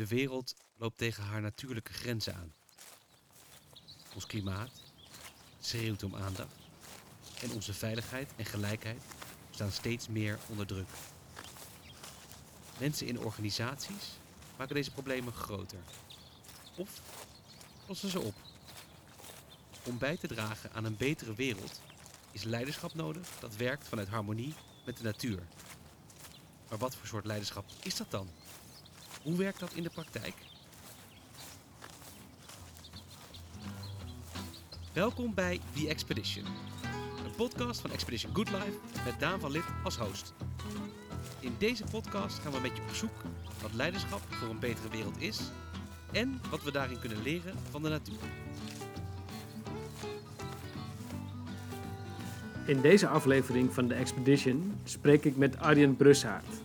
De wereld loopt tegen haar natuurlijke grenzen aan. Ons klimaat schreeuwt om aandacht. En onze veiligheid en gelijkheid staan steeds meer onder druk. Mensen in organisaties maken deze problemen groter. Of lossen ze op. Om bij te dragen aan een betere wereld is leiderschap nodig dat werkt vanuit harmonie met de natuur. Maar wat voor soort leiderschap is dat dan? Hoe werkt dat in de praktijk? Welkom bij The Expedition, een podcast van Expedition Good Life met Daan van Lid als host. In deze podcast gaan we met je op zoek wat leiderschap voor een betere wereld is en wat we daarin kunnen leren van de natuur. In deze aflevering van de Expedition spreek ik met Arjen Brussaert.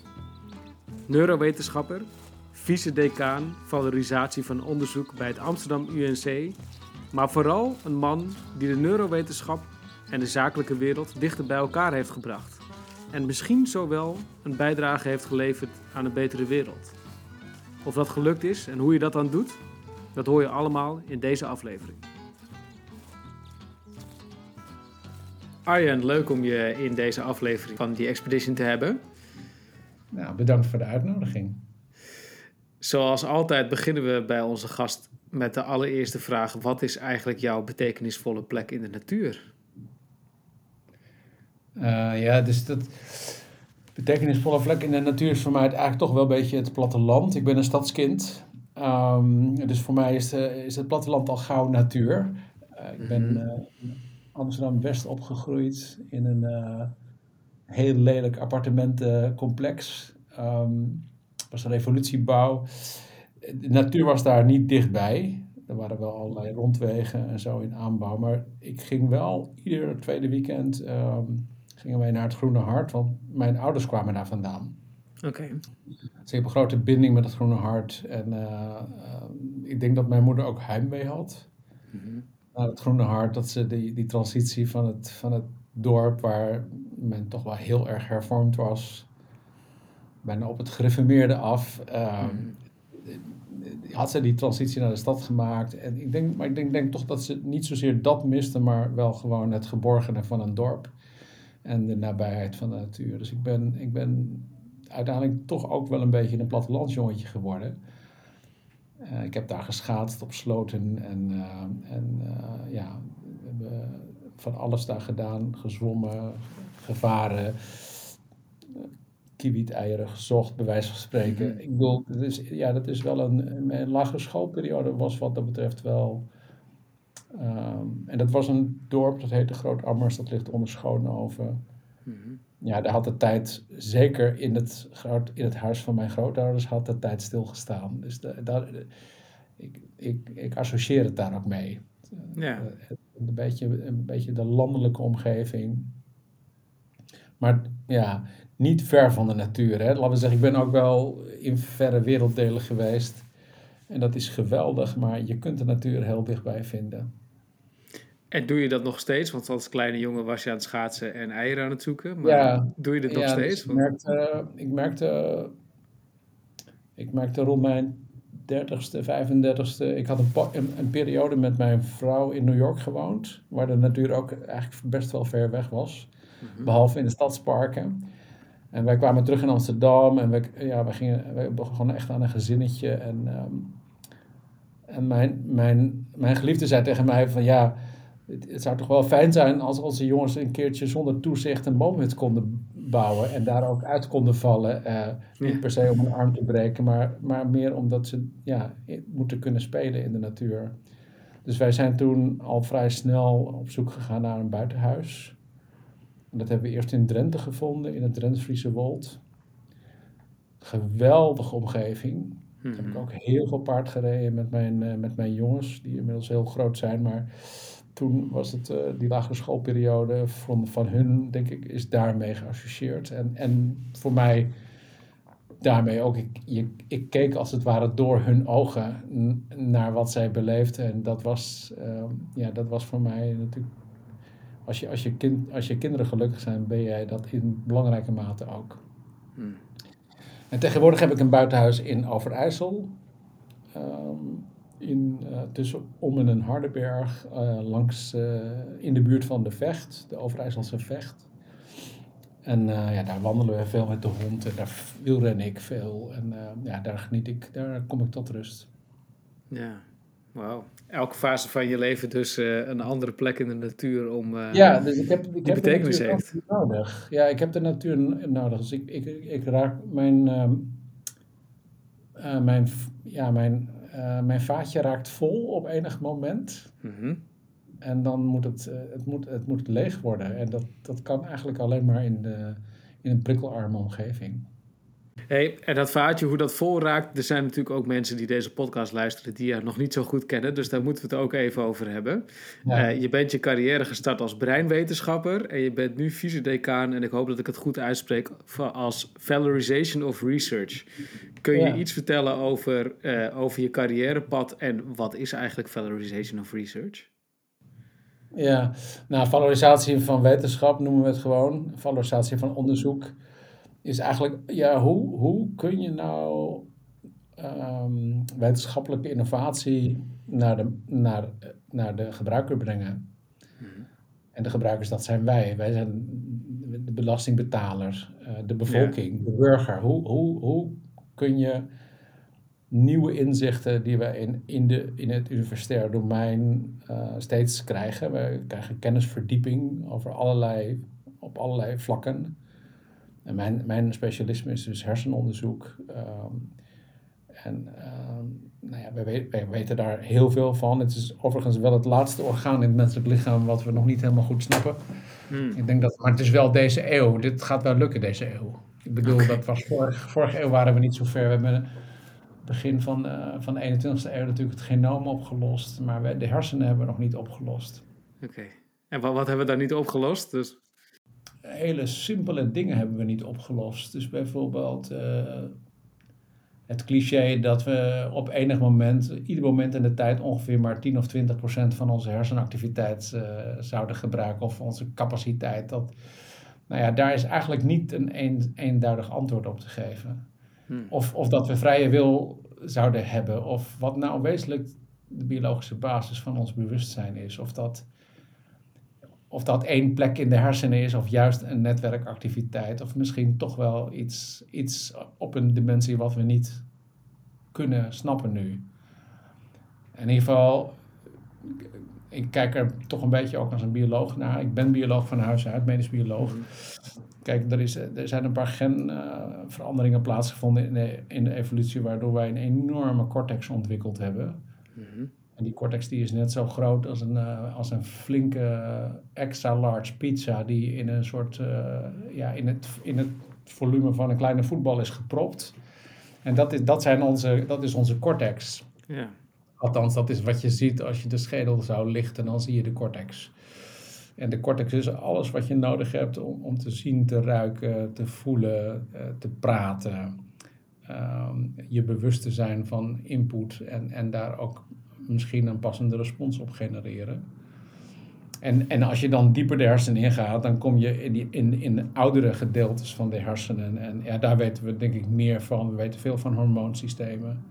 Neurowetenschapper, vice-decaan valorisatie van onderzoek bij het Amsterdam UNC, maar vooral een man die de neurowetenschap en de zakelijke wereld dichter bij elkaar heeft gebracht. En misschien zo wel een bijdrage heeft geleverd aan een betere wereld. Of dat gelukt is en hoe je dat dan doet, dat hoor je allemaal in deze aflevering. Arjen, leuk om je in deze aflevering van die Expedition te hebben. Nou, bedankt voor de uitnodiging. Zoals altijd beginnen we bij onze gast met de allereerste vraag: wat is eigenlijk jouw betekenisvolle plek in de natuur? Uh, ja, dus dat betekenisvolle plek in de natuur is voor mij eigenlijk toch wel een beetje het platteland. Ik ben een stadskind. Um, dus voor mij is, de, is het platteland al gauw natuur. Uh, ik ben uh, Amsterdam-West opgegroeid in een heel lelijk appartementencomplex. Um, was een revolutiebouw. De natuur was daar niet dichtbij. Er waren wel allerlei rondwegen en zo in aanbouw. Maar ik ging wel ieder tweede weekend um, gingen wij naar het Groene Hart, want mijn ouders kwamen daar vandaan. Oké. Okay. Dus ik heb een grote binding met het Groene Hart. En uh, uh, ik denk dat mijn moeder ook heimwee had. Mm -hmm. Naar het Groene Hart, dat ze die, die transitie van het, van het dorp waar men toch wel heel erg hervormd was, bijna op het gereformeerde af. Um, had ze die transitie naar de stad gemaakt. En ik denk, maar ik denk, denk toch dat ze niet zozeer dat miste, maar wel gewoon het geborgene van een dorp. En de nabijheid van de natuur. Dus ik ben, ik ben uiteindelijk toch ook wel een beetje een plattelandsjongetje geworden. Uh, ik heb daar geschaatst op sloten en, uh, en uh, ja, we hebben van alles daar gedaan. Gezwommen, gevaren, kiewieteieren gezocht, bij wijze van spreken. Mm -hmm. Ik bedoel, dat is, ja, dat is wel een, mijn lagere schoolperiode was wat dat betreft wel... Um, en dat was een dorp, dat heette Groot Ammers, dat ligt onder Schoonhoven. Mm -hmm. Ja, daar had de tijd, zeker in het, in het huis van mijn grootouders, had de tijd stilgestaan. Dus de, daar, de, ik, ik, ik associeer het daar ook mee. Ja. Een, beetje, een beetje de landelijke omgeving. Maar ja, niet ver van de natuur. Hè. Laten we zeggen, ik ben ook wel in verre werelddelen geweest. En dat is geweldig, maar je kunt de natuur heel dichtbij vinden. En doe je dat nog steeds? Want als kleine jongen was je aan het schaatsen en eieren aan het zoeken. Maar ja, doe je dit nog ja, steeds? Dus ik, merkte, ik, merkte, ik merkte rond mijn 30ste, 35ste. Ik had een, een, een, periode met mijn vrouw in New York gewoond. Waar de natuur ook eigenlijk best wel ver weg was. Mm -hmm. Behalve in de stadsparken. En wij kwamen terug in Amsterdam en we, ja, we, gingen, we begonnen echt aan een gezinnetje. En, um, en mijn, mijn, mijn geliefde zei tegen mij van ja, het, het, zou toch wel fijn zijn als onze jongens een keertje zonder toezicht een boomhut konden bouwen. En daar ook uit konden vallen. Uh, niet per se om een arm te breken, maar, maar meer omdat ze ja, moeten kunnen spelen in de natuur. Dus wij zijn toen al vrij snel op zoek gegaan naar een buitenhuis. En dat hebben we eerst in Drenthe gevonden, in het Drents-Friese Wold. Geweldige omgeving. -hmm. heb ik ook heel veel paard gereden met mijn, uh, met mijn jongens, die inmiddels heel groot zijn. Maar toen was het uh, die lagere schoolperiode van, van hun, denk ik, is daarmee geassocieerd. En, en voor mij daarmee ook, ik, je, ik keek als het ware door hun ogen naar wat zij beleefden. En dat was, uh, ja, dat was voor mij natuurlijk als je, als, je kind, als je kinderen gelukkig zijn, ben jij dat in belangrijke mate ook. Hmm. En tegenwoordig heb ik een buitenhuis in Overijssel. ehm, in, uh, tussen Om en Hardenberg, uh, langs, uh, in de buurt van de Vecht, de Overijsselse Vecht. En ja, daar wandelen we veel met de hond en daar wielren ik veel. En ja, daar geniet ik, daar kom ik tot rust. Ja, wauw. Elke fase van je leven dus een andere plek in de natuur om ja, dus ik heb, ik die heb betekenis heeft. nodig. Ja, ik heb de natuur nodig. Dus ik, ik, ik raak mijn, uh, mijn, ja, mijn uh, mijn vaatje raakt vol op enig moment. Mm En dan moet het, uh, het, moet, het moet leeg worden. En dat, dat kan eigenlijk alleen maar in, de, in een prikkelarme omgeving. Hey, en dat vaatje, hoe dat vol raakt, er zijn natuurlijk ook mensen die deze podcast luisteren die je nog niet zo goed kennen. Dus daar moeten we het ook even over hebben. Ja. Uh, je bent je carrière gestart als breinwetenschapper en je bent nu vice-decaan, en ik hoop dat ik het goed uitspreek, als Valorization of Research. Kun je ja. iets vertellen over, uh, over je carrièrepad en wat is eigenlijk Valorization of Research? Ja, nou, valorisatie van wetenschap noemen we het gewoon. Valorisatie van onderzoek is eigenlijk, ja, hoe, hoe kun je nou um, wetenschappelijke innovatie naar de, naar, naar de gebruiker brengen? Mm-hmm. En de gebruikers, dat zijn wij. Wij zijn de belastingbetaler, uh, de bevolking, de burger. Hoe, hoe, hoe kun je nieuwe inzichten die we in, in, de, in het universitair domein uh, steeds krijgen. We krijgen kennisverdieping over allerlei, op allerlei vlakken. En mijn, mijn specialisme is dus hersenonderzoek. Um, en um, nou ja, wij, wij, weten daar heel veel van. Het is overigens wel het laatste orgaan in het menselijk lichaam wat we nog niet helemaal goed snappen. Hmm. Ik denk dat, maar het is wel deze eeuw. Dit gaat wel lukken deze eeuw. Ik bedoel, okay. dat was vorig, vorige eeuw waren we niet zo ver. We hebben begin van, uh, van de 21ste eeuw natuurlijk het genoom opgelost. Maar we, de hersenen hebben we nog niet opgelost. Oké. Okay. En wat, wat hebben we daar niet opgelost? Dus hele simpele dingen hebben we niet opgelost. Dus bijvoorbeeld uh, het cliché dat we op enig moment, ieder moment in de tijd, ongeveer maar 10 of 20 procent van onze hersenactiviteit uh, zouden gebruiken of onze capaciteit. Dat, nou ja, daar is eigenlijk niet een, een eenduidig antwoord op te geven. Hmm. Of, of dat we vrije wil zouden hebben, of wat nou wezenlijk de biologische basis van ons bewustzijn is. Of dat of dat één plek in de hersenen is, of juist een netwerkactiviteit, of misschien toch wel iets, iets op een dimensie wat we niet kunnen snappen nu. In ieder geval, ik kijk er toch een beetje ook als een bioloog naar. Ik ben bioloog van huis uit, medisch bioloog. Kijk, er, is, er zijn een paar genveranderingen uh, plaatsgevonden in de, in de evolutie, waardoor wij een enorme cortex ontwikkeld hebben. Mm-hmm. En die cortex die is net zo groot als een, uh, als een flinke uh, extra large pizza die in een soort, uh, ja, in het, in het volume van een kleine voetbal is gepropt. En dat is, dat zijn onze, dat is onze cortex. Ja. Althans, dat is wat je ziet als je de schedel zou lichten, dan zie je de cortex. En de cortex is alles wat je nodig hebt om, om te zien, te ruiken, te voelen, te praten. Um, je bewust te zijn van input en, en daar ook misschien een passende respons op genereren. En, en als je dan dieper de hersenen ingaat, dan kom je in, die, in, in de oudere gedeeltes van de hersenen. En ja, daar weten we denk ik meer van. We weten veel van hormoonsystemen.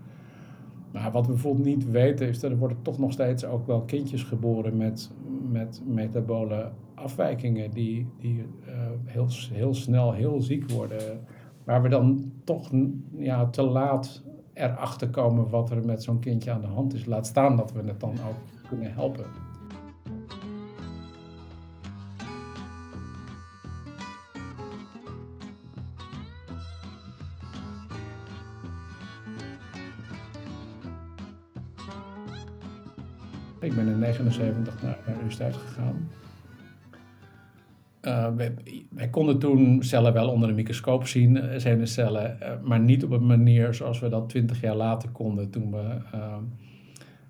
Maar wat we bijvoorbeeld niet weten, is dat er worden toch nog steeds ook wel kindjes geboren met, met metabole afwijkingen die, die uh, heel, heel snel heel ziek worden. Waar we dan toch ja, te laat erachter komen wat er met zo'n kindje aan de hand is. Laat staan dat we het dan ook kunnen helpen. Ik ben in 79 naar universiteit gegaan. Uh, wij, wij, konden toen cellen wel onder de microscoop zien, uh, zenuwcellen, uh, maar niet op een manier zoals we dat twintig jaar later konden, toen we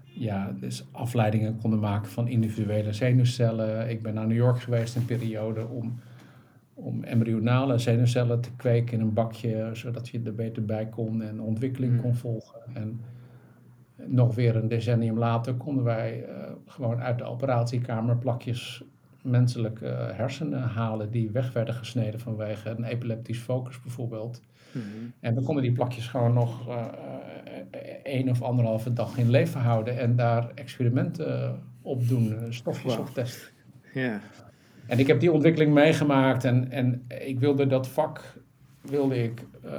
ja, dus afleidingen konden maken van individuele zenuwcellen. Ik ben naar New York geweest een periode om, om embryonale zenuwcellen te kweken in een bakje, zodat je er beter bij kon en ontwikkeling kon volgen. En nog weer een decennium later konden wij gewoon uit de operatiekamer plakjes menselijke hersenen halen die weg werden gesneden vanwege een epileptisch focus bijvoorbeeld. Mhm. En we konden die plakjes gewoon nog eh, eh, één of anderhalve dag in leven houden en daar experimenten op doen, eh, stofjes op testen. Ja. En ik heb die ontwikkeling meegemaakt en, en ik wilde dat vak, wilde ik, eh,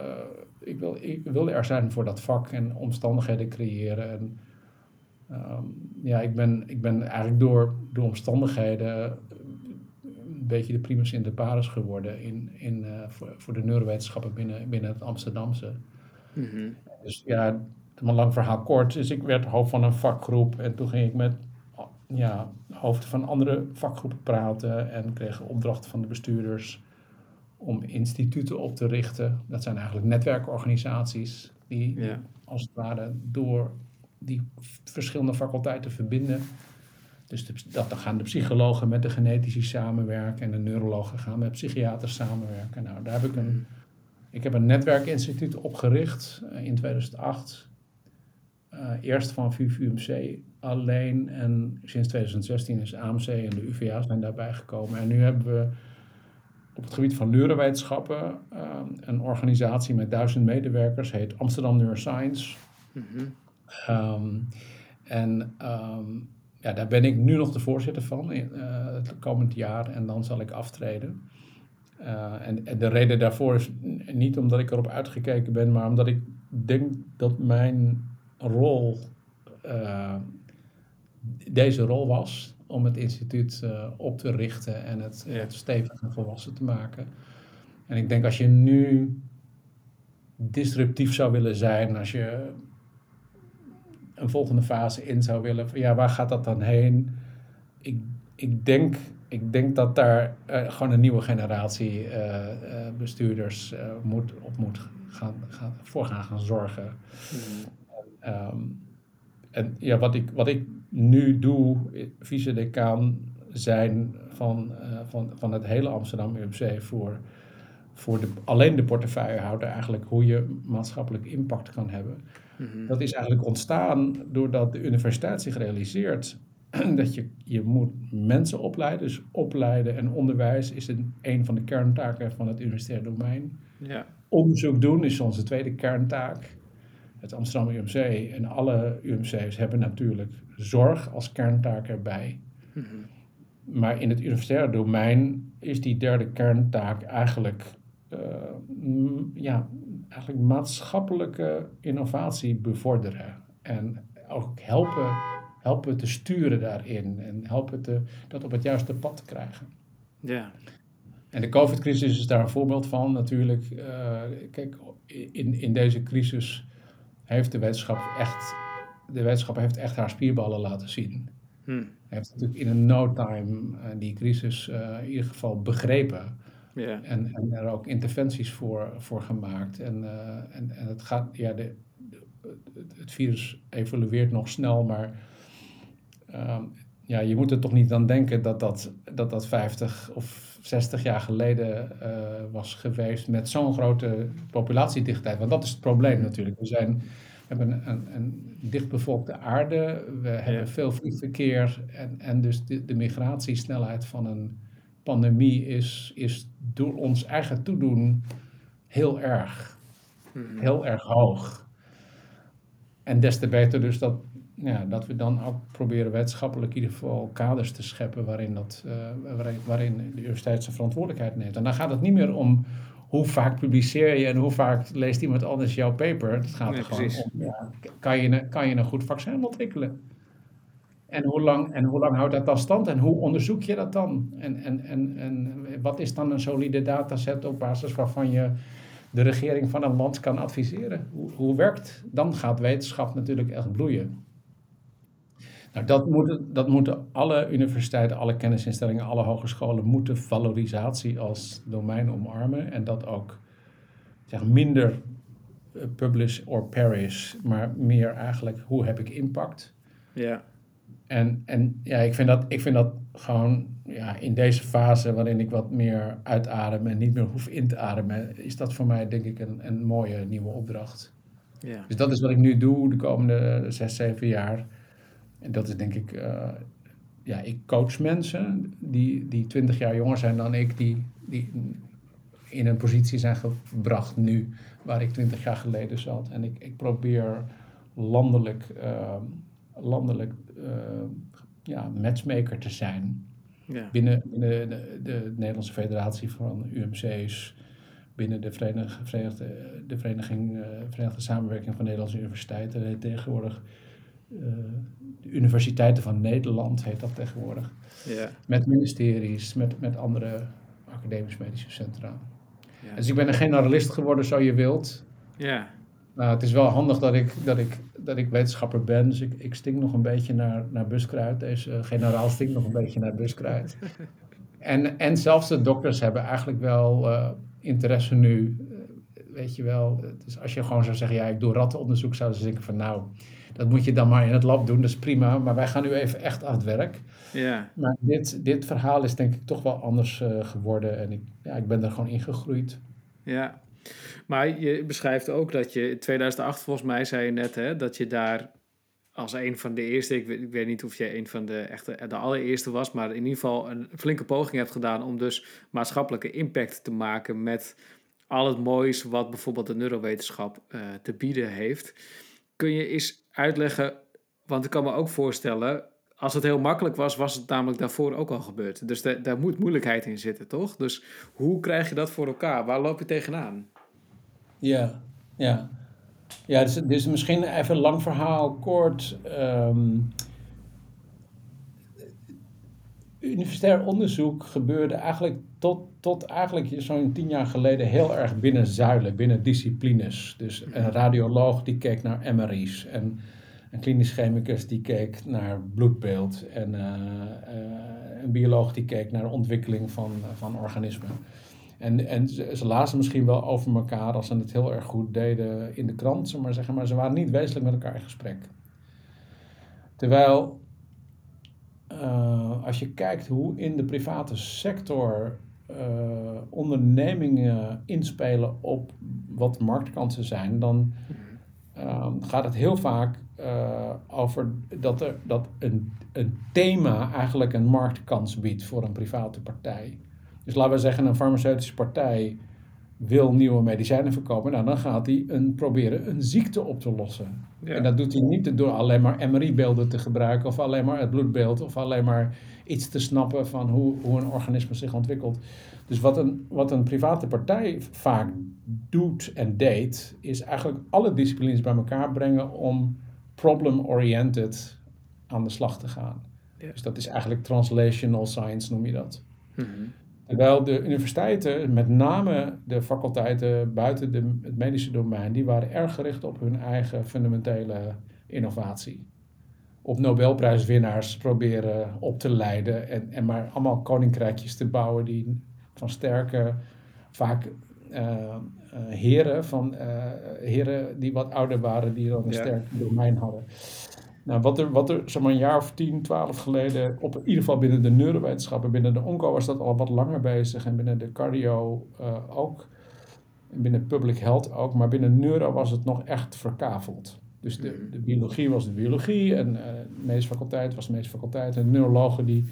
ik, wil, ik wilde er zijn voor dat vak en omstandigheden creëren. En, ehm, ja, ik ben, ik ben eigenlijk door, door omstandigheden een beetje de primus inter pares geworden in, in, eh, voor, voor de neurowetenschappen binnen, binnen het Amsterdamse. Mhm. Dus ja, een lang verhaal kort. Dus ik werd hoofd van een vakgroep en toen ging ik met ja, hoofden van andere vakgroepen praten en kreeg opdrachten van de bestuurders om instituten op te richten. Dat zijn eigenlijk netwerkorganisaties die Ja. als het ware door die verschillende faculteiten verbinden. Dus de, dat, dan gaan de psychologen met de genetici samenwerken en de neurologen gaan met psychiaters samenwerken. Nou, daar heb ik een, ik heb een netwerkinstituut opgericht eh, in 2008. Eh, eerst van VUMC alleen en sinds 2016 is AMC en de UvA zijn daarbij gekomen. En nu hebben we op het gebied van neurowetenschappen eh, een organisatie met duizend medewerkers, heet Amsterdam Neuroscience. Ehm, en ehm, ja, daar ben ik nu nog de voorzitter van eh, het komend jaar en dan zal ik aftreden. Eh, en, de reden daarvoor is niet omdat ik erop uitgekeken ben, maar omdat ik denk dat mijn rol eh, deze rol was om het instituut op te richten en het, Ja. het stevig en volwassen te maken. En ik denk als je nu disruptief zou willen zijn, als je een volgende fase in zou willen, van ja, waar gaat dat dan heen? Ik, ik, denk, ik denk dat daar eh, gewoon een nieuwe generatie eh, eh, bestuurders moet, op moet gaan, gaan, voor gaan, gaan zorgen. Mhm. Ehm, en ja, wat ik, wat ik nu doe, vice-decaan zijn van, van, van het hele Amsterdam UMC voor, voor de, alleen de portefeuillehouder eigenlijk hoe je maatschappelijk impact kan hebben. Mhm. Dat is eigenlijk ontstaan doordat de universiteit zich realiseert dat je, je moet mensen opleiden. Dus opleiden en onderwijs is een, een van de kerntaken van het universitair domein. Ja. Onderzoek doen is onze tweede kerntaak. Het Amsterdam UMC en alle UMC's hebben natuurlijk zorg als kerntaak erbij. Mhm. Maar in het universitaire domein is die derde kerntaak eigenlijk, eh, ja, eigenlijk maatschappelijke innovatie bevorderen. En ook helpen, helpen te sturen daarin en helpen te, dat op het juiste pad te krijgen. Ja. En de COVID-crisis is daar een voorbeeld van natuurlijk. Eh, kijk, in, in deze crisis heeft de wetenschap echt, de wetenschap heeft echt haar spierballen laten zien. Hm. heeft natuurlijk in een no time eh, die crisis eh, in ieder geval begrepen. En, en er ook interventies voor, voor gemaakt. En, eh, en, en het gaat, ja, de, het- virus evolueert nog snel, maar ehm, ja, je moet er toch niet aan denken dat dat, dat, dat 50 of 60 jaar geleden eh, was geweest met zo'n grote populatiedichtheid. Want dat is het probleem natuurlijk. We, zijn, we hebben een, een, een dichtbevolkte aarde, we hebben veel vliegverkeer en, en dus de, de migratiesnelheid van een pandemie is, is door ons eigen toedoen heel erg, Mhm. heel erg hoog. En des te beter dus dat, ja, dat we dan ook proberen wetenschappelijk in ieder geval kaders te scheppen waarin, dat, eh, waarin, waarin de universiteit zijn verantwoordelijkheid neemt. En dan gaat het niet meer om hoe vaak publiceer je en hoe vaak leest iemand anders jouw paper. Het gaat Nee, er gewoon precies. om, ja, kan, je, kan je een goed vaccin ontwikkelen? En hoe, lang, en hoe lang houdt dat dan stand en hoe onderzoek je dat dan? En, en, en, en wat is dan een solide dataset op basis waarvan je de regering van een land kan adviseren? Hoe, hoe werkt? Dan gaat wetenschap natuurlijk echt bloeien. Nou, dat, moeten, dat moeten alle universiteiten, alle kennisinstellingen, alle hogescholen moeten valorisatie als domein omarmen. En dat ook zeg, minder eh, publish or perish, maar meer eigenlijk hoe heb ik impact. Ja. En, en ja, ik vind dat, ik vind dat gewoon ja, in deze fase waarin ik wat meer uitadem en niet meer hoef in te ademen, is dat voor mij denk ik een, een mooie nieuwe opdracht. Ja. Dus dat is wat ik nu doe de komende zes, zeven jaar. En dat is denk ik, eh, ja, ik coach mensen die, die 20 jaar jonger zijn dan ik, die, die in een positie zijn gebracht nu, waar ik 20 jaar geleden zat. En ik, ik probeer landelijk, uh, landelijk uh, ja, matchmaker te zijn. Ja. Binnen, binnen de, de, Nederlandse Federatie van UMC's, binnen de, Verenigde, Verenigde, de Vereniging, uh, Verenigde Samenwerking van Nederlandse Universiteiten, tegenwoordig uh, de Universiteiten van Nederland, heet dat tegenwoordig. Ja. Met ministeries, met, met andere academisch-medische centra. Ja. Dus ik ben een generalist geworden, zo je wilt. Ja. Nou, het is wel handig dat ik, dat ik, dat ik wetenschapper ben, dus ik, ik stink nog een beetje naar, naar buskruid. Deze generaal stinkt nog een beetje naar buskruid. En, en zelfs de dokters hebben eigenlijk wel uh, interesse nu. Uh, weet je wel, dus als je gewoon zou zeggen, ja, ik doe rattenonderzoek, zouden ze denken van nou, dat moet je dan maar in het lab doen, dat is prima. Maar wij gaan nu even echt aan het werk. Ja. Maar dit, dit verhaal is denk ik toch wel anders geworden en ik, ja, ik ben er gewoon ingegroeid. Ja, maar je beschrijft ook dat je in 2008, volgens mij zei je net, hè, dat je daar als een van de eerste, ik weet, ik weet niet of je een van de echte, de allereerste was, maar in ieder geval een flinke poging hebt gedaan om dus maatschappelijke impact te maken met al het moois wat bijvoorbeeld de neurowetenschap uh, te bieden heeft. Kun je eens uitleggen, want ik kan me ook voorstellen, als het heel makkelijk was, was het namelijk daarvoor ook al gebeurd. Dus daar moet moeilijkheid in zitten, toch? Dus hoe krijg je dat voor elkaar? Waar loop je tegenaan? Ja, ja. Ja, dus, dus misschien even een lang verhaal kort. Um, universitair onderzoek gebeurde eigenlijk tot, tot eigenlijk zo'n tien jaar geleden heel erg binnen zuilen, binnen disciplines. Dus een radioloog die keek naar MRI's en een klinisch chemicus die keek naar bloedbeeld en uh, uh, een bioloog die keek naar de ontwikkeling van, van organismen. En, en ze, ze, lazen misschien wel over elkaar als ze het heel erg goed deden in de krant, maar zeggen, maar ze waren niet wezenlijk met elkaar in gesprek. Terwijl, uh, als je kijkt hoe in de private sector uh, ondernemingen inspelen op wat marktkansen zijn, dan uh, gaat het heel vaak uh, over dat, er, dat een, een thema eigenlijk een marktkans biedt voor een private partij. Dus laten we zeggen, een farmaceutische partij wil nieuwe medicijnen verkopen. Nou, dan gaat hij een, proberen een ziekte op te lossen. En dat doet hij niet door alleen maar MRI-beelden te gebruiken, of alleen maar het bloedbeeld, of alleen maar iets te snappen van hoe, hoe een organisme zich ontwikkelt. Dus wat een, wat een private partij vaak doet en deed, is eigenlijk alle disciplines bij elkaar brengen om problem-oriented aan de slag te gaan. Dus dat is eigenlijk translational science, noem je dat. Mm Terwijl de universiteiten, met name de faculteiten buiten de, het medische domein, die waren erg gericht op hun eigen fundamentele innovatie. Op Nobelprijswinnaars proberen op te leiden en, en maar allemaal koninkrijkjes te bouwen die van sterke, vaak uh, heren, van, uh, heren die wat ouder waren, die dan een ja. sterk domein hadden. Nou, wat er, wat er zeg maar, een jaar of 10, 12 geleden, op in ieder geval binnen de neurowetenschappen, binnen de onco was dat al wat langer bezig en binnen de cardio uh, ook, en binnen public health ook, maar binnen neuro was het nog echt verkaveld. Dus de, mm. de biologie was de biologie en uh, de medische faculteit was de medische faculteit en de neurologen die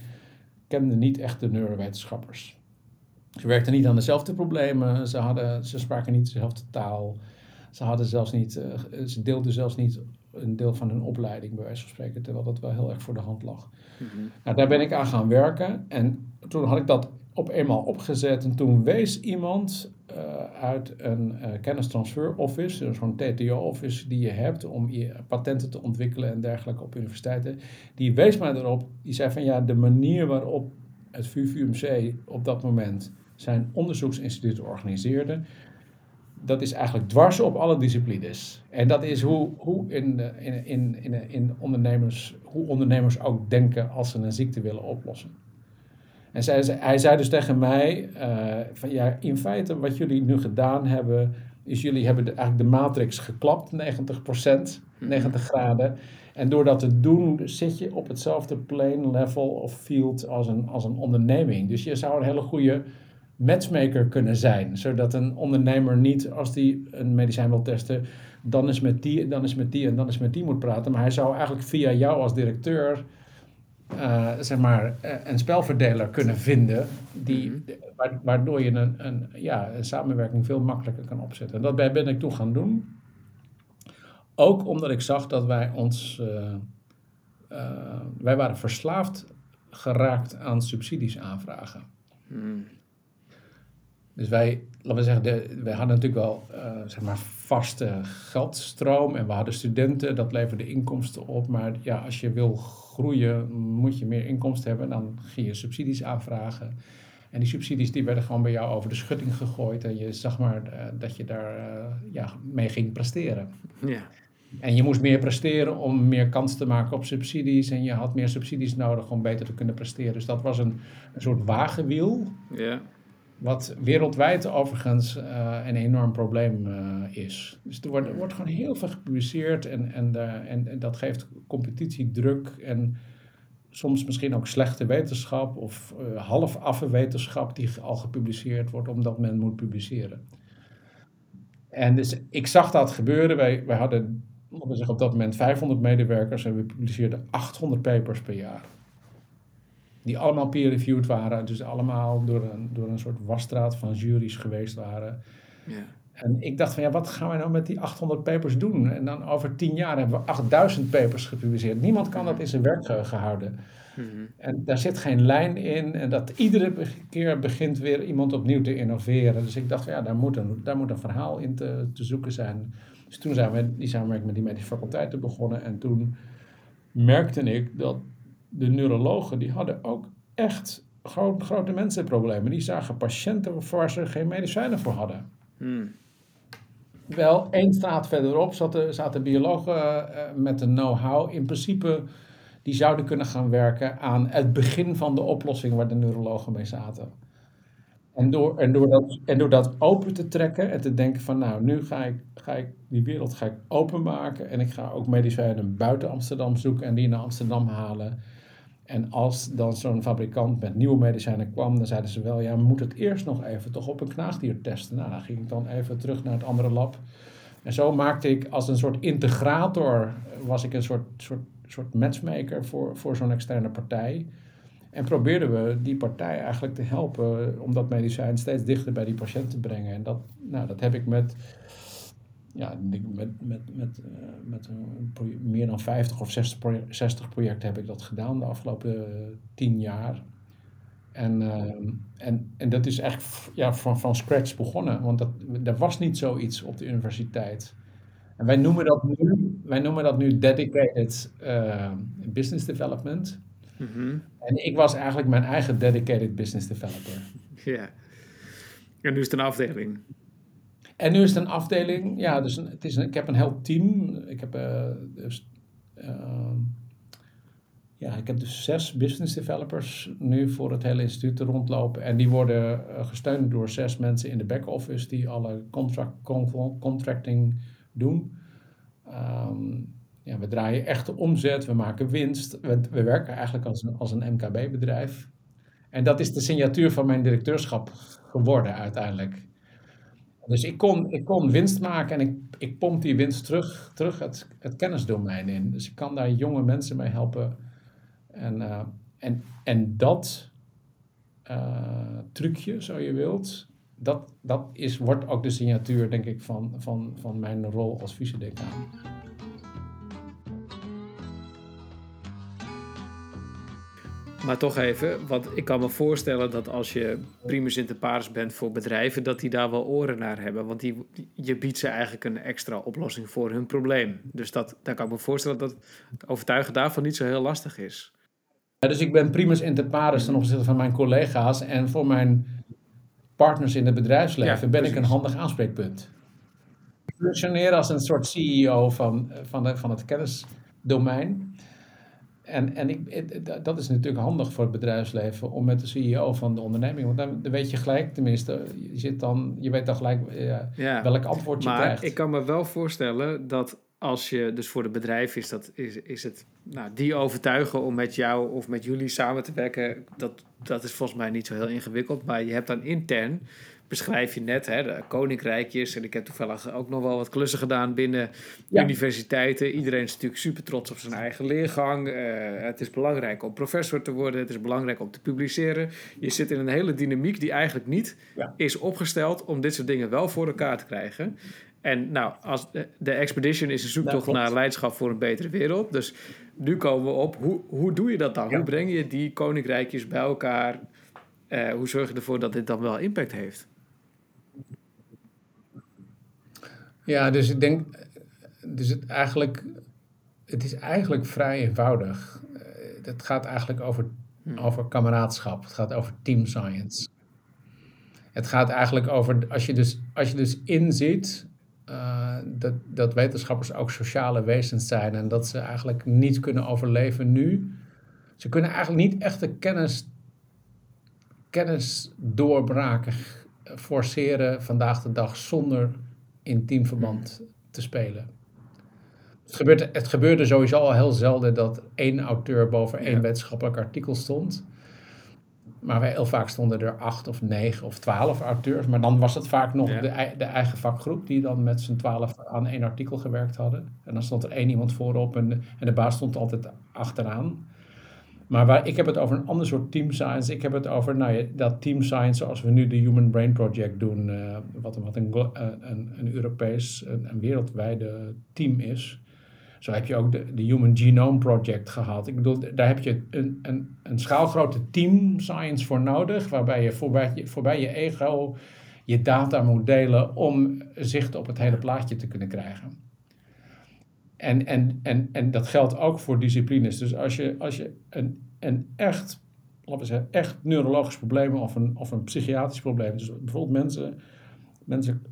kenden niet echt de neurowetenschappers. Ze werkten niet aan dezelfde problemen, ze, hadden, ze spraken niet dezelfde taal, ze, hadden zelfs niet, uh, ze deelden zelfs niet een deel van hun opleiding, bij wijze van spreken, terwijl dat wel heel erg voor de hand lag. Mm nou, daar ben ik aan gaan werken en toen had ik dat op eenmaal opgezet en toen wees iemand uh, uit een uh, kennistransfer office, dus zo'n TTO-office die je hebt om je patenten te ontwikkelen en dergelijke op universiteiten, die wees mij erop, die zei van ja, de manier waarop het VUVMC op dat moment zijn onderzoeksinstituut organiseerde, dat is eigenlijk dwars op alle disciplines. En dat is hoe, hoe, in, in, in, in, in ondernemers, hoe ondernemers ook denken als ze een ziekte willen oplossen. En zij, hij zei dus tegen mij: uh, van ja, in feite, wat jullie nu gedaan hebben, is jullie hebben de, eigenlijk de matrix geklapt, 90%, 90 mhm. graden. En door dat te doen, zit je op hetzelfde plane, level of field als een, als een onderneming. Dus je zou een hele goede matchmaker kunnen zijn. Zodat een ondernemer niet, als die een medicijn wil testen, dan is met die, dan is met die en dan is met die moet praten. Maar hij zou eigenlijk via jou als directeur eh, zeg maar, eh, een spelverdeler kunnen vinden, die, Mhm. wa- waardoor je een, een, ja, een samenwerking veel makkelijker kan opzetten. En dat ben ben ik toen gaan doen. Ook omdat ik zag dat wij ons, eh, wij waren verslaafd geraakt aan subsidies aanvragen. Hmm. Dus wij, laten we zeggen, de, wij hadden natuurlijk wel eh, zeg maar vaste geldstroom en we hadden studenten, dat leverde inkomsten op. Maar ja, als je wil groeien, moet je meer inkomsten hebben. Dan ging je subsidies aanvragen. En die subsidies die werden gewoon bij jou over de schutting gegooid. En je zag maar eh, dat je daar eh, ja, mee ging presteren. Ja. En je moest meer presteren om meer kans te maken op subsidies. En je had meer subsidies nodig om beter te kunnen presteren. Dus dat was een, een soort wagenwiel. Ja. Wat wereldwijd overigens eh, een enorm probleem eh, is. Dus er wordt, wordt gewoon heel veel gepubliceerd en, en, eh, en, en dat geeft competitiedruk en soms misschien ook slechte wetenschap of half affe wetenschap die al gepubliceerd wordt omdat men moet publiceren. En dus ik zag dat gebeuren. Wij, wij hadden op dat moment 500 medewerkers en we publiceerden 800 papers per jaar. Die allemaal peer-reviewed waren, dus allemaal door een, door een soort wasstraat van juries geweest waren. Ja. En ik dacht van ja, wat gaan we nou met die 800 papers doen? En dan over 10 jaar hebben we 8000 papers gepubliceerd. Niemand kan dat in zijn werk ge- gehouden. Mhm. En daar zit geen lijn in. En dat iedere keer begint weer iemand opnieuw te innoveren. Dus ik dacht van ja, daar moet een, daar moet een verhaal in te, te zoeken zijn. Dus toen zijn we die samenwerking met die medische faculteiten begonnen. En toen merkte ik dat de neurologen, die hadden ook echt gro- grote mensenproblemen. Die zagen patiënten waar ze geen medicijnen voor hadden. Hmm. Wel, één straat verderop zaten, zaten biologen eh, met een know-how. In principe, die zouden kunnen gaan werken aan het begin van de oplossing waar de neurologen mee zaten. En door, en, door dat, en door dat open te trekken en te denken van nou, nu ga ik, ga ik die wereld ga ik openmaken. En ik ga ook medicijnen buiten Amsterdam zoeken en die naar Amsterdam halen. En als dan zo'n fabrikant met nieuwe medicijnen kwam, dan zeiden ze wel, ja, we moeten het eerst nog even toch op een knaagdier testen. Nou, dan ging ik dan even terug naar het andere lab. En zo maakte ik als een soort integrator, was ik een soort, soort, soort matchmaker voor, voor zo'n externe partij. En probeerden we die partij eigenlijk te helpen om dat medicijn steeds dichter bij die patiënt te brengen. En dat, nou, dat heb ik met, ja, met, met, met, eh, met meer dan 50 of 60, proje- 60 projecten heb ik dat gedaan de afgelopen eh, 10 jaar. En, eh, en, en dat is echt ja, van, van scratch begonnen, want dat, er was niet zoiets op de universiteit. En wij noemen dat nu, wij noemen dat nu dedicated eh, business development. Mhm. En ik was eigenlijk mijn eigen dedicated business developer. Ja. En nu is het een afdeling. En nu is het een afdeling, ja, dus het is ik heb een heel team. Ik heb, eh, dus, ehm, ja, ik heb dus zes business developers nu voor het hele instituut rondlopen. En die worden eh, gesteund door zes mensen in de back-office die alle contract, con- contracting doen. Ehm, ja, we draaien echte omzet, we maken winst. We, we werken eigenlijk als een, als een MKB-bedrijf. En dat is de signatuur van mijn directeurschap geworden uiteindelijk. Dus ik kon, ik kon winst maken en ik, ik pomp die winst terug, terug het, het kennisdomein in. Dus ik kan daar jonge mensen mee helpen. En, eh, en, en dat eh, trucje, zo je wilt, dat, dat is, wordt ook de signatuur, denk ik, van, van, van mijn rol als vice-decaan. Maar toch even, want ik kan me voorstellen dat als je primus inter pares bent voor bedrijven, dat die daar wel oren naar hebben. Want die, je biedt ze eigenlijk een extra oplossing voor hun probleem. Dus dat, dan kan ik me voorstellen dat het overtuigen daarvan niet zo heel lastig is. Ja, dus ik ben primus inter pares ten opzichte van mijn collega's en voor mijn partners in het bedrijfsleven Ja, ben ik een handig aanspreekpunt. Ik functioneer als een soort CEO van, van, de, van het kennisdomein. En, en ik, dat is natuurlijk handig voor het bedrijfsleven om met de CEO van de onderneming, want dan, weet je gelijk, tenminste, je, zit dan, je weet dan gelijk Ja. welk antwoord je Maar krijgt. ik kan me wel voorstellen dat als je, dus voor het bedrijf is, dat, is, is het, nou, die overtuigen om met jou of met jullie samen te werken, dat, dat is volgens mij niet zo heel ingewikkeld. Maar je hebt dan intern beschrijf je net, hè, de koninkrijkjes. En ik heb toevallig ook nog wel wat klussen gedaan binnen Ja. universiteiten. Iedereen is natuurlijk super trots op zijn eigen leergang. Eh, het is belangrijk om professor te worden. Het is belangrijk om te publiceren. Je zit in een hele dynamiek die eigenlijk niet Ja. is opgesteld om dit soort dingen wel voor elkaar te krijgen. En nou, als de, de Expedition is een zoektocht naar leiderschap voor een betere wereld. Dus nu komen we op, hoe, hoe doe je dat dan? Ja. Hoe breng je die koninkrijkjes bij elkaar? Eh, hoe zorg je ervoor dat dit dan wel impact heeft? Ja, dus ik denk, dus het, eigenlijk, het is eigenlijk vrij eenvoudig. Eh, Het gaat eigenlijk over, over kameraadschap. Het gaat over team science. Het gaat eigenlijk over, als je dus, als je dus inziet eh, dat, dat wetenschappers ook sociale wezens zijn en dat ze eigenlijk niet kunnen overleven nu. Ze kunnen eigenlijk niet echt de kennis, kennisdoorbraken forceren vandaag de dag zonder in teamverband te spelen. Het gebeurt, het gebeurde sowieso al heel zelden dat één auteur boven één Ja. wetenschappelijk artikel stond. Maar wij heel vaak stonden er acht of negen of twaalf auteurs. Maar dan was het vaak nog Ja. de, de eigen vakgroep die dan met z'n twaalf aan één artikel gewerkt hadden. En dan stond er één iemand voorop en de, en de baas stond altijd achteraan. Maar waar, ik heb het over een ander soort team science. Ik heb het over nou dat team science zoals we nu de Human Brain Project doen. eh, wat, wat een, eh, een, een Europees, een, wereldwijde team is. Zo heb je ook de, de Human Genome Project gehad. Ik bedoel, daar heb je een, een, een schaalgrote team science voor nodig. Waarbij je voorbij, je voorbij je ego je data moet delen om zicht op het hele plaatje te kunnen krijgen. En, en, en, en dat geldt ook voor disciplines. Dus als je, als je een, een echt, laten we zeggen, echt neurologisch probleem of een, of een psychiatrisch probleem. Dus bijvoorbeeld mensen, mensen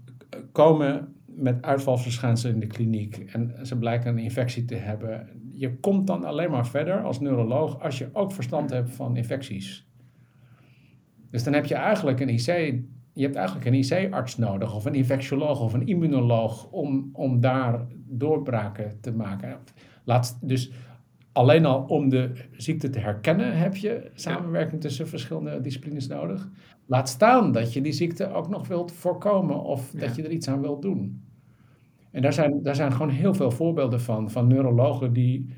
komen met uitvalsverschijnselen in de kliniek en ze blijken een infectie te hebben. Je komt dan alleen maar verder als neuroloog als je ook verstand hebt van infecties. Dus dan heb je eigenlijk een IC, je hebt eigenlijk een IC-arts nodig, of een infectioloog of een immunoloog, om, om daar doorbraken te maken. Laat, dus alleen al om de ziekte te herkennen heb je samenwerking tussen verschillende disciplines nodig. Laat staan dat je die ziekte ook nog wilt voorkomen of dat je er iets aan wilt doen. En daar zijn, daar zijn gewoon heel veel voorbeelden van, van neurologen die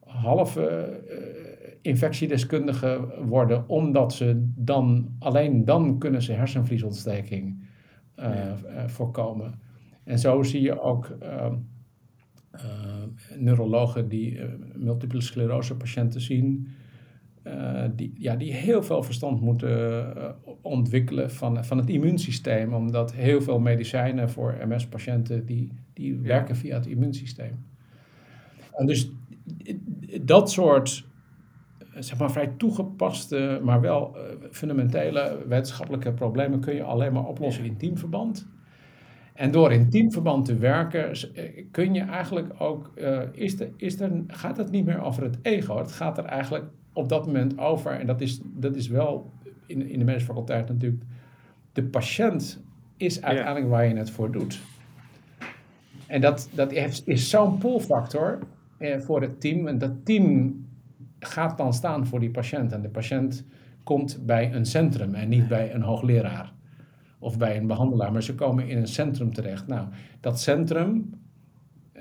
halve eh, infectiedeskundigen worden, omdat ze dan, alleen dan kunnen ze hersenvliesontsteking eh, Ja. eh, voorkomen. En zo zie je ook ehm, eh, neurologen die eh, multiple sclerose patiënten zien, eh, die, ja, die heel veel verstand moeten eh, ontwikkelen van, van het immuunsysteem, omdat heel veel medicijnen voor MS-patiënten die, die werken via het immuunsysteem. En dus dat soort eh, zeg maar vrij toegepaste, maar wel eh, fundamentele wetenschappelijke problemen kun je alleen maar oplossen in teamverband. En door in teamverband te werken, eh, kun je eigenlijk ook, eh, is er, is er, gaat het niet meer over het ego. Het gaat er eigenlijk op dat moment over, en dat is, dat is wel in, in de medische faculteit natuurlijk, de patiënt is uiteindelijk waar je het voor doet. En dat, dat is, is zo'n pull-factor eh, voor het team. En dat team gaat dan staan voor die patiënt. En de patiënt komt bij een centrum en niet bij een hoogleraar of bij een behandelaar. Maar ze komen in een centrum terecht. Nou, dat centrum,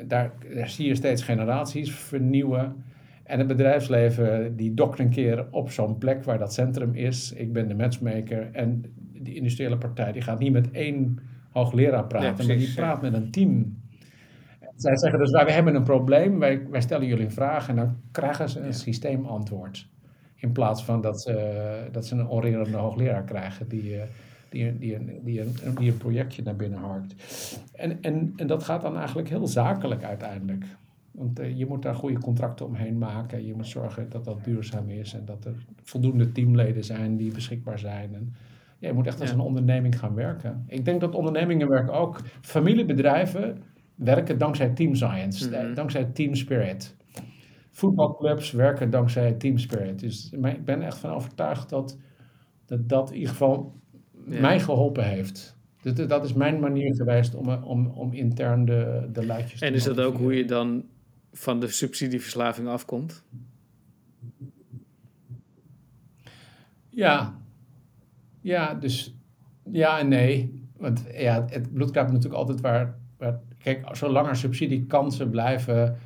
daar, daar zie je steeds generaties vernieuwen. En het bedrijfsleven die dokt een keer op zo'n plek waar dat centrum is. Ik ben de matchmaker. En die industriële partij die gaat niet met één hoogleraar praten, maar die ja. praat met een team. Zij zeggen dus, wij hebben een probleem, wij, wij stellen jullie een vraag en dan krijgen ze een systeemantwoord. In plaats van dat ze, dat ze een orerende hoogleraar krijgen die, eh, die, die, een, die, een, die een projectje naar binnen harkt. En, en, en dat gaat dan eigenlijk heel zakelijk uiteindelijk. Want eh, je moet daar goede contracten omheen maken. Je moet zorgen dat dat duurzaam is en dat er voldoende teamleden zijn die beschikbaar zijn. En, ja, je moet echt als een onderneming gaan werken. Ik denk dat ondernemingen werken ook. Familiebedrijven werken dankzij team science, Mhm. dankzij team spirit. Voetbalclubs werken dankzij team spirit. Dus maar ik ben echt van overtuigd dat dat, dat in ieder geval Ja. mij geholpen heeft. Dat, dat is mijn manier geweest om, om, om intern de, de lijntjes te En is dat ook hoe je dan van de subsidieverslaving afkomt? Ja. Ja, dus Ja en nee. Want ja, het bloed kruipt natuurlijk altijd waar, waar... Kijk, zolang er subsidiekansen blijven...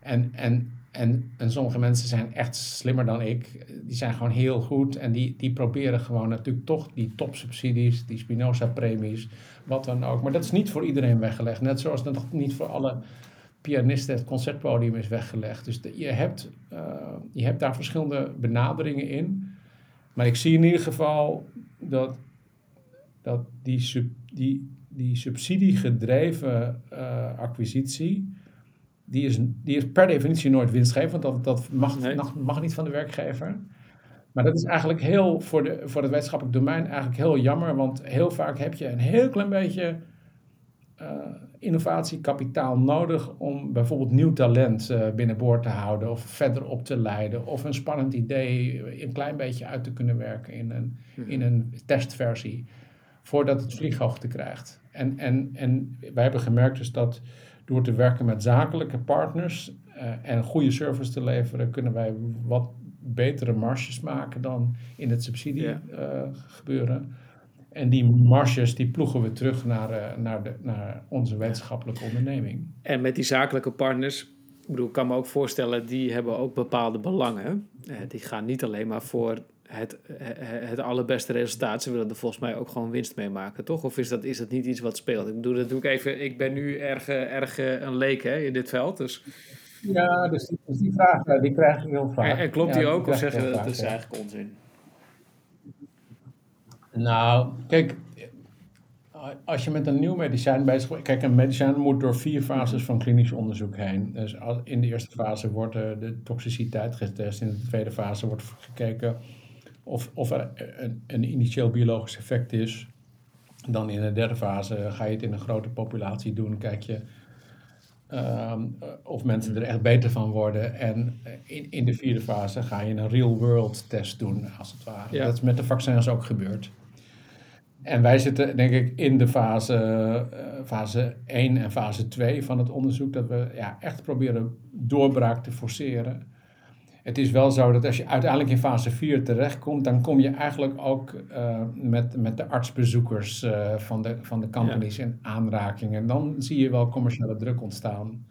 En, en, en, en sommige mensen zijn echt slimmer dan ik. Die zijn gewoon heel goed. En die, die proberen gewoon natuurlijk toch die topsubsidies... die Spinoza-premies, wat dan ook. Maar dat is niet voor iedereen weggelegd. Net zoals dat niet voor alle pianisten het concertpodium is weggelegd. Dus je, hebt, uh, je hebt daar verschillende benaderingen in. Maar ik zie in ieder geval dat, dat die, sub, die, die subsidiegedreven uh, acquisitie, die is, die is per definitie nooit winstgevend, want dat, dat mag, nee. mag, mag niet van de werkgever. Maar dat is eigenlijk heel, voor, de, voor het wetenschappelijk domein eigenlijk heel jammer, want heel vaak heb je een heel klein beetje uh, innovatiekapitaal nodig om bijvoorbeeld nieuw talent uh, binnenboord te houden of verder op te leiden of een spannend idee een klein beetje uit te kunnen werken in een, mhm. in een testversie voordat het vlieghoogte krijgt. En, en, en wij hebben gemerkt dus dat door te werken met zakelijke partners uh, en goede service te leveren, kunnen wij wat betere marges maken dan in het subsidie ja. gebeuren. En die marges die ploegen we terug naar, uh, naar, de, naar onze wetenschappelijke onderneming. En met die zakelijke partners, ik bedoel, ik kan me ook voorstellen, die hebben ook bepaalde belangen. Die gaan niet alleen maar voor het, het allerbeste resultaat. Ze willen er volgens mij ook gewoon winst mee maken, toch? Of is dat, is dat niet iets wat speelt? Ik bedoel, dat doe ik even. Ik ben nu erg, erg een leek hè, in dit veld. Dus. Ja, dus die, dus die vraag die krijg ik heel vaak. En, en klopt die ook, of zeggen we dat is eigenlijk onzin? Nou, kijk, als je met een nieuw medicijn bezig bent. Kijk, een medicijn moet door vier fases van klinisch onderzoek heen. Dus in de eerste fase wordt de toxiciteit getest. In de tweede fase wordt gekeken of, of er een, een initieel biologisch effect is. Dan in de derde fase ga je het in een grote populatie doen. Kijk je um, of mensen er echt beter van worden. En in, in de vierde fase ga je een real-world test doen, als het ware. Ja. Dat is met de vaccins ook gebeurd. En wij zitten, denk ik, in de fase, uh, fase 1 en fase 2 van het onderzoek, dat we ja, echt proberen doorbraak te forceren. Het is wel zo dat als je uiteindelijk in fase 4 terechtkomt, dan kom je eigenlijk ook uh, met, met de artsbezoekers uh, van, de, van de companies ja. in aanraking. En dan zie je wel commerciële druk ontstaan.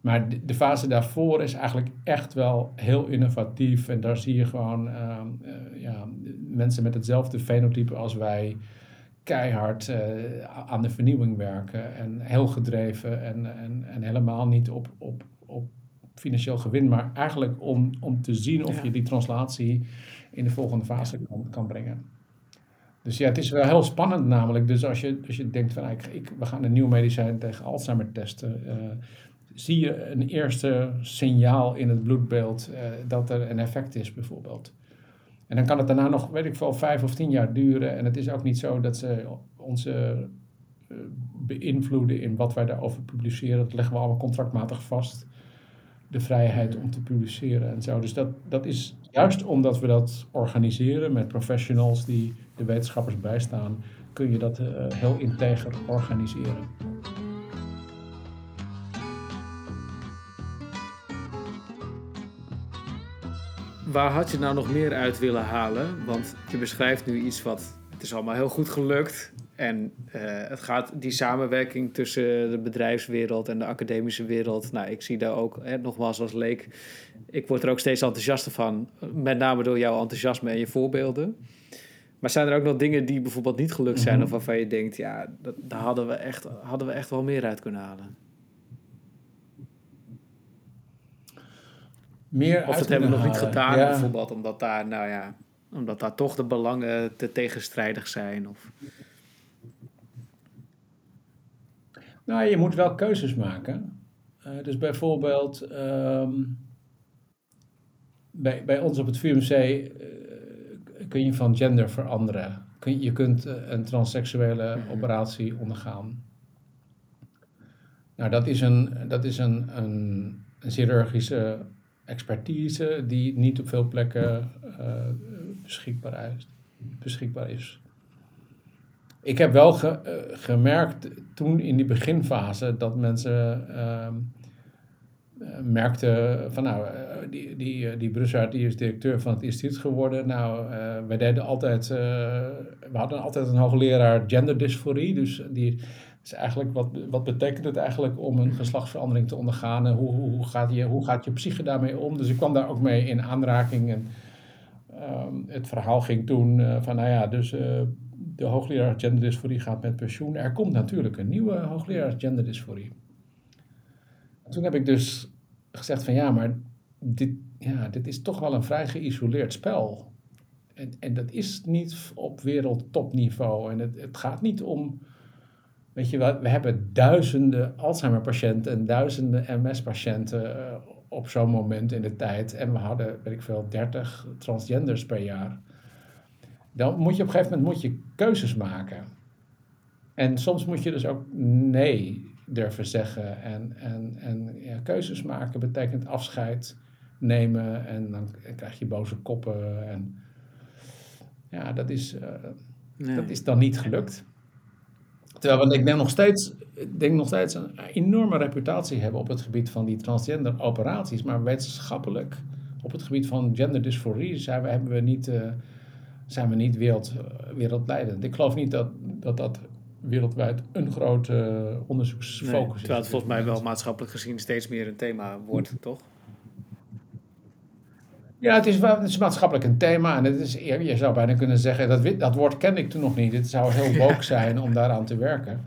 Maar de, de, fase daarvoor is eigenlijk echt wel heel innovatief. En daar zie je gewoon uh, ja, mensen met hetzelfde fenotype als wij keihard aan de vernieuwing werken. En heel gedreven en, en, en helemaal niet op, op, op financieel gewin, maar eigenlijk om, om te zien of je die translatie in de volgende fase kan, kan brengen. Dus ja, het is wel heel spannend namelijk. Dus als je, als je denkt van ik, ik, we gaan een nieuw medicijn tegen Alzheimer testen, uh, zie je een eerste signaal in het bloedbeeld uh, dat er een effect is bijvoorbeeld. En dan kan het daarna nog, weet ik veel, vijf of tien jaar duren. En het is ook niet zo dat ze onze uh, beïnvloeden in wat wij daarover publiceren. Dat leggen we allemaal contractmatig vast de vrijheid om te publiceren en zo. Dus dat, dat is juist omdat we dat organiseren met professionals die de wetenschappers bijstaan, kun je dat uh, heel integer organiseren. Waar had je nou nog meer uit willen halen? Want je beschrijft nu iets wat. Het is allemaal heel goed gelukt. En uh, het gaat die samenwerking tussen de bedrijfswereld en de academische wereld. Nou, ik zie daar ook, hè, nogmaals als leek, ik word er ook steeds enthousiaster van. Met name door jouw enthousiasme en je voorbeelden. Maar zijn er ook nog dingen die bijvoorbeeld niet gelukt zijn, mm -hmm. of waarvan je denkt, ja, dat, daar hadden we, echt, hadden we echt wel meer uit kunnen halen? Meer of dat hebben we nog niet gedaan, ja. bijvoorbeeld, omdat daar, nou ja, omdat daar toch de belangen te tegenstrijdig zijn. Of... Nou, je moet wel keuzes maken. Uh, dus bijvoorbeeld um, bij, bij ons op het VUMC uh, kun je van gender veranderen. Kun, je kunt uh, een transseksuele -hmm. operatie ondergaan. Nou, dat is een, dat is een, een, een chirurgische expertise die niet op veel plekken beschikbaar is. Beschikbaar is. Ik heb wel ge, uh, gemerkt toen in die beginfase dat mensen uh, merkte van nou, die, die, die Brussaert die is directeur van het instituut geworden. Nou, wij deden altijd, we hadden altijd een hoogleraar genderdysforie. Dus die is eigenlijk, wat, wat betekent het eigenlijk om een geslachtsverandering te ondergaan? En hoe, hoe, hoe, gaat je, hoe gaat je psyche daarmee om? Dus ik kwam daar ook mee in aanraking. En ehm, het verhaal ging toen van nou ja, dus de hoogleraar genderdysforie gaat met pensioen. Er komt natuurlijk een nieuwe hoogleraar genderdysforie. Toen heb ik dus gezegd van ja, maar dit, ja, dit is toch wel een vrij geïsoleerd spel. En, en dat is niet op wereldtopniveau. En het, het gaat niet om, weet je wel, we hebben duizenden Alzheimer-patiënten en duizenden MS-patiënten eh, op zo'n moment in de tijd. En we hadden, weet ik veel, 30 transgenders per jaar dan moet je op een gegeven moment moet je keuzes maken. En soms moet je dus ook nee durven zeggen. En, en, en ja, keuzes maken betekent afscheid nemen en dan krijg je boze koppen. En ja, dat is, uh, dat is dan niet gelukt. Terwijl we, ik denk nog steeds, ik denk nog steeds een enorme reputatie hebben op het gebied van die transgender operaties. Maar wetenschappelijk, op het gebied van genderdysforie, zijn we, hebben we niet... Uh, zijn we niet wereld, wereldleidend. Ik geloof niet dat dat, dat wereldwijd een grote onderzoeksfocus nee, is. Terwijl het volgens mij wel maatschappelijk gezien steeds meer een thema wordt, toch? Ja, het is, wel, het is maatschappelijk een thema. En het is, je zou bijna kunnen zeggen, dat, dat woord ken ik toen nog niet. Het zou heel woke zijn om daaraan te werken.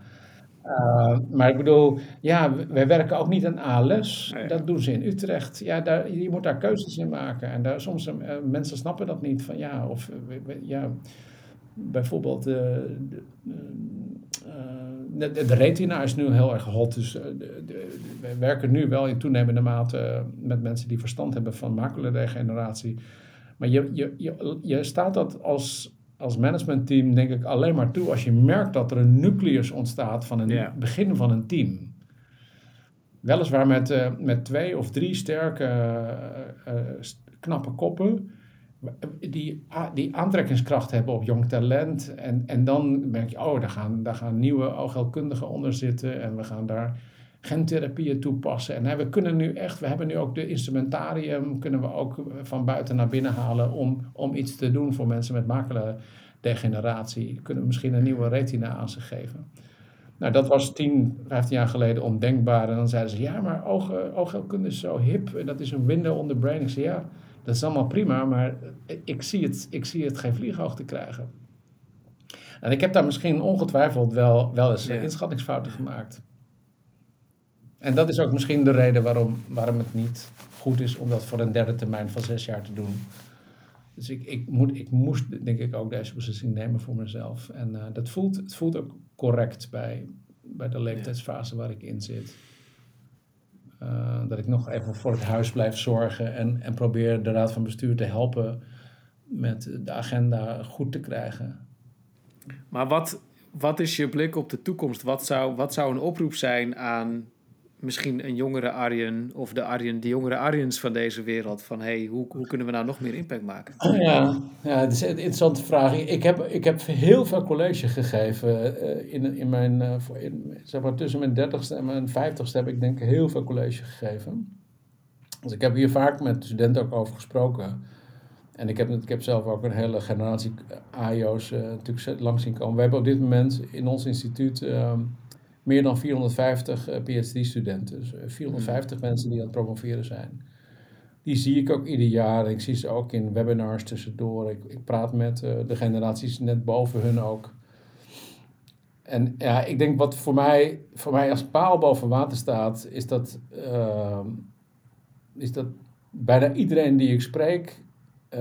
Uh, maar ik bedoel, ja, wij werken ook niet aan ALS. Dat doen ze in Utrecht. Ja, daar, je moet daar keuzes in maken. En daar, soms uh, mensen snappen dat niet. Van, ja, of ja, bijvoorbeeld de, de, de, retina is nu heel erg hot. Dus we werken nu wel in toenemende mate met mensen die verstand hebben van maculadegeneratie. Maar je, je, je, je staat dat als als managementteam denk ik alleen maar toe als je merkt dat er een nucleus ontstaat van een begin van een team. Weliswaar met, uh, met twee of drie sterke, uh, knappe koppen, die, die aantrekkingskracht hebben op jong talent. En, en dan merk je, oh, daar gaan, daar gaan nieuwe oogheelkundigen onder zitten en we gaan daar gentherapieën toepassen. En we kunnen nu echt, we hebben nu ook de instrumentarium, kunnen we ook van buiten naar binnen halen om, om iets te doen voor mensen met degeneratie. Kunnen we misschien een nieuwe retina aan ze geven. Nou, dat was 10, 15 jaar geleden ondenkbaar. En dan zeiden ze, ja, maar oogheelkunde is zo hip en dat is een window on the brain. Ik zei, ja, dat is allemaal prima, maar ik zie het, ik zie het geen vlieghoogte krijgen. En ik heb daar misschien ongetwijfeld wel, wel eens inschattingsfouten gemaakt. En dat is ook misschien de reden waarom, waarom het niet goed is om dat voor een derde termijn van zes jaar te doen. Dus ik, ik, moet, ik moest denk ik ook deze beslissing nemen voor mezelf. En uh, dat voelt, het voelt ook correct bij, bij de leeftijdsfase waar ik in zit. Uh, dat ik nog even voor het huis blijf zorgen en, en probeer de raad van bestuur te helpen met de agenda goed te krijgen. Maar wat, wat is je blik op de toekomst? Wat zou, wat zou een oproep zijn aan misschien een jongere Arjen of de, Arjen, de jongere Arjens van deze wereld. Van hey, hoe, hoe kunnen we nou nog meer impact maken? Ja, ja het is een interessante vraag. Ik heb, ik heb heel veel college gegeven. Uh, in, in mijn, uh, in, zeg tussen mijn dertigste en mijn vijftigste heb ik denk ik heel veel college gegeven. Dus ik heb hier vaak met studenten ook over gesproken. En ik heb, ik heb zelf ook een hele generatie AIO's uh, natuurlijk langs zien komen. We hebben op dit moment in ons instituut ehm, meer dan 450 uh, PhD-studenten. Dus 450 hmm. mensen die aan het promoveren zijn. Die zie ik ook ieder jaar. Ik zie ze ook in webinars tussendoor. Ik, ik praat met uh, de generaties net boven hun ook. En ja, ik denk wat voor mij, voor mij als paal boven water staat, is dat, uh, is dat bijna iedereen die ik spreek uh,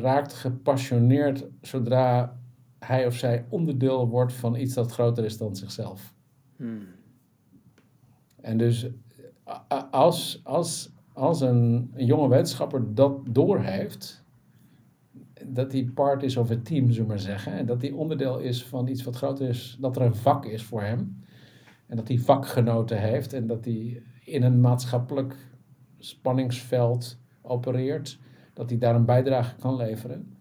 raakt gepassioneerd zodra hij of zij onderdeel wordt van iets dat groter is dan zichzelf. Hmm. En dus als, als, als een, jonge wetenschapper dat doorheeft, dat hij part is of het team, zullen we maar zeggen, en dat hij onderdeel is van iets wat groter is, dat er een vak is voor hem, en dat hij vakgenoten heeft en dat hij in een maatschappelijk spanningsveld opereert, dat hij daar een bijdrage kan leveren.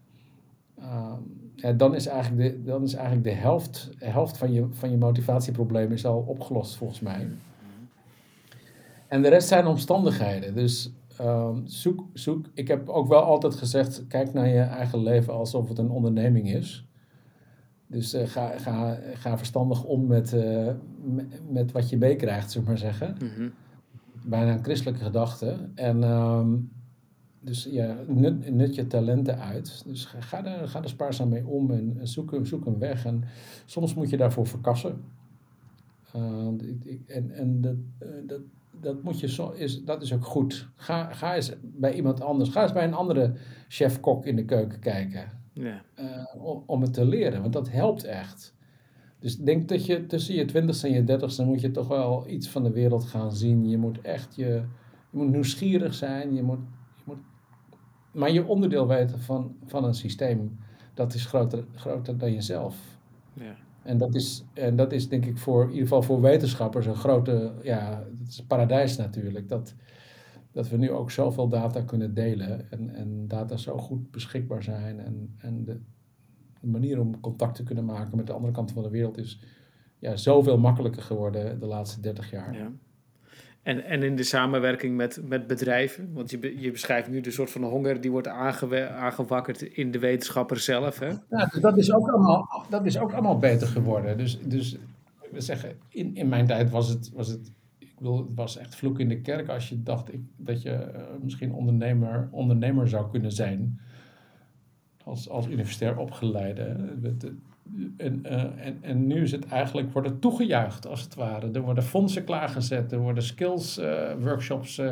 Ehm, ja, dan, is eigenlijk de, dan is eigenlijk de helft, helft van, je, van je motivatieprobleem is al opgelost volgens mij. En de rest zijn omstandigheden. Dus ehm, zoek, zoek. Ik heb ook wel altijd gezegd: kijk naar je eigen leven alsof het een onderneming is. Dus eh, ga, ga, ga verstandig om met, eh, met, met wat je meekrijgt, zullen we maar zeggen. Mhm. Bijna een christelijke gedachte. En ehm, dus ja, nut, nut je talenten uit. Dus ga, er, ga er spaarzaam mee om en, en zoek, een- zoek een weg. En soms moet je daarvoor verkassen. Ehm, en en dat, eh, dat, dat, moet je zo, is, dat is ook goed. Ga, ga eens bij iemand anders. Ga eens bij een andere chef-kok in de keuken kijken Ja. eh, om, om het te leren, want dat helpt echt. Dus ik denk dat je tussen je twintigste en je dertigste moet je toch wel iets van de wereld gaan zien. Je moet echt je, je moet nieuwsgierig zijn, je moet maar je onderdeel weten van, van een systeem, dat is groter, groter dan jezelf. Ja. En dat is, en dat is denk ik voor, in ieder geval voor wetenschappers een grote, ja, het is paradijs natuurlijk. Dat, dat we nu ook zoveel data kunnen delen en, en data zo goed beschikbaar zijn. En, en de, de manier om contact te kunnen maken met de andere kant van de wereld is ja, zoveel makkelijker geworden de laatste 30 jaar. Ja. En, en in de samenwerking met, met bedrijven, want je, je beschrijft nu de soort van honger die wordt aangewakkerd in de wetenschapper zelf. Hè? Ja, dus dat is ook allemaal, dat is ook allemaal beter geworden. Dus, dus we zeggen, in, in mijn tijd was het, was het, ik bedoel, het was echt vloek in de kerk als je dacht ik, dat je eh, misschien ondernemer, ondernemer zou kunnen zijn. Als, als universitair opgeleide. En, eh, en, en nu is het eigenlijk, wordt het toegejuicht als het ware. Er worden fondsen klaargezet, er worden skills eh, workshops eh,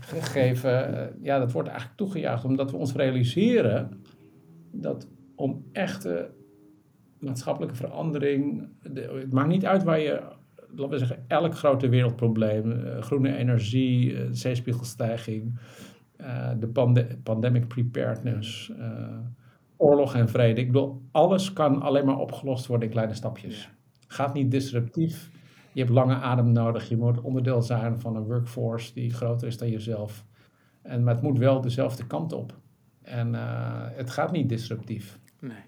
gegeven. Ja, dat wordt eigenlijk toegejuicht omdat we ons realiseren dat om echte maatschappelijke verandering. de- het maakt niet uit waar je, laten we zeggen, elk grote wereldprobleem, groene energie, zeespiegelstijging, de pande- pandemic preparedness, oorlog en vrede. Ik bedoel, alles kan alleen maar opgelost worden in kleine stapjes. Gaat niet disruptief. Je hebt lange adem nodig. Je moet onderdeel zijn van een workforce die groter is dan jezelf. En, maar het moet wel dezelfde kant op. En eh, het gaat niet disruptief. Nee.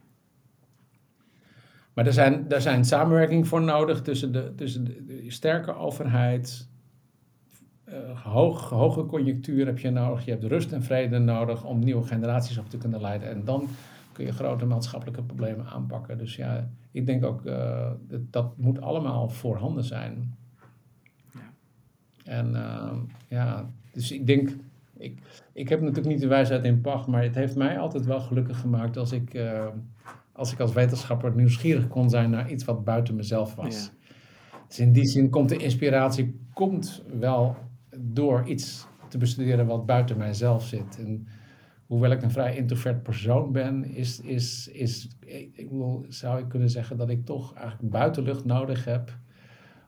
Maar er zijn, er zijn samenwerking voor nodig tussen de, tussen de, de sterke overheid. hoog, hoge conjunctuur heb je nodig. Je hebt rust en vrede nodig om nieuwe generaties op te kunnen leiden. En dan kun je grote maatschappelijke problemen aanpakken. Dus ja, ik denk ook eh, dat dat moet allemaal voorhanden zijn. Ja. En eh, ja, dus ik denk, ik, ik heb natuurlijk niet de wijsheid in pacht, maar het heeft mij altijd wel gelukkig gemaakt als ik, eh, als, ik als wetenschapper nieuwsgierig kon zijn naar iets wat buiten mezelf was. Dus in die zin komt de inspiratie komt wel door iets te bestuderen wat buiten mijzelf zit. En hoewel ik een vrij introvert persoon ben, is, is, is, ik bedoel, zou ik kunnen zeggen dat ik toch eigenlijk buitenlucht nodig heb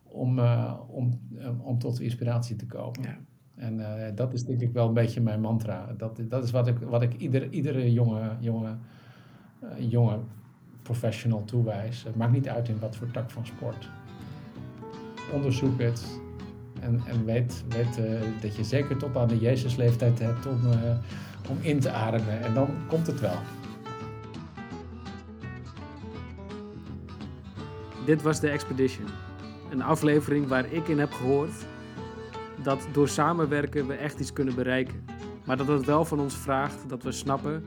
om, eh, om, eh, om tot inspiratie te komen. Ja. En eh, dat is denk ik wel een beetje mijn mantra. Dat, dat is wat ik, wat ik ieder, iedere jonge, jonge, jonge professional toewijs. Het maakt niet uit in wat voor tak van sport. Onderzoek het. En, en weet, weet dat je zeker tot aan de Jezusleeftijd hebt om, om in te ademen. En dan komt het wel. Dit was de Expedition. Een aflevering waar ik in heb gehoord dat door samenwerken we echt iets kunnen bereiken. Maar dat het wel van ons vraagt dat we snappen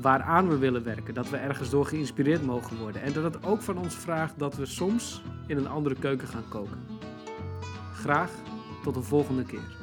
waaraan we willen werken. Dat we ergens door geïnspireerd mogen worden. En dat het ook van ons vraagt dat we soms in een andere keuken gaan koken. Graag tot een volgende keer.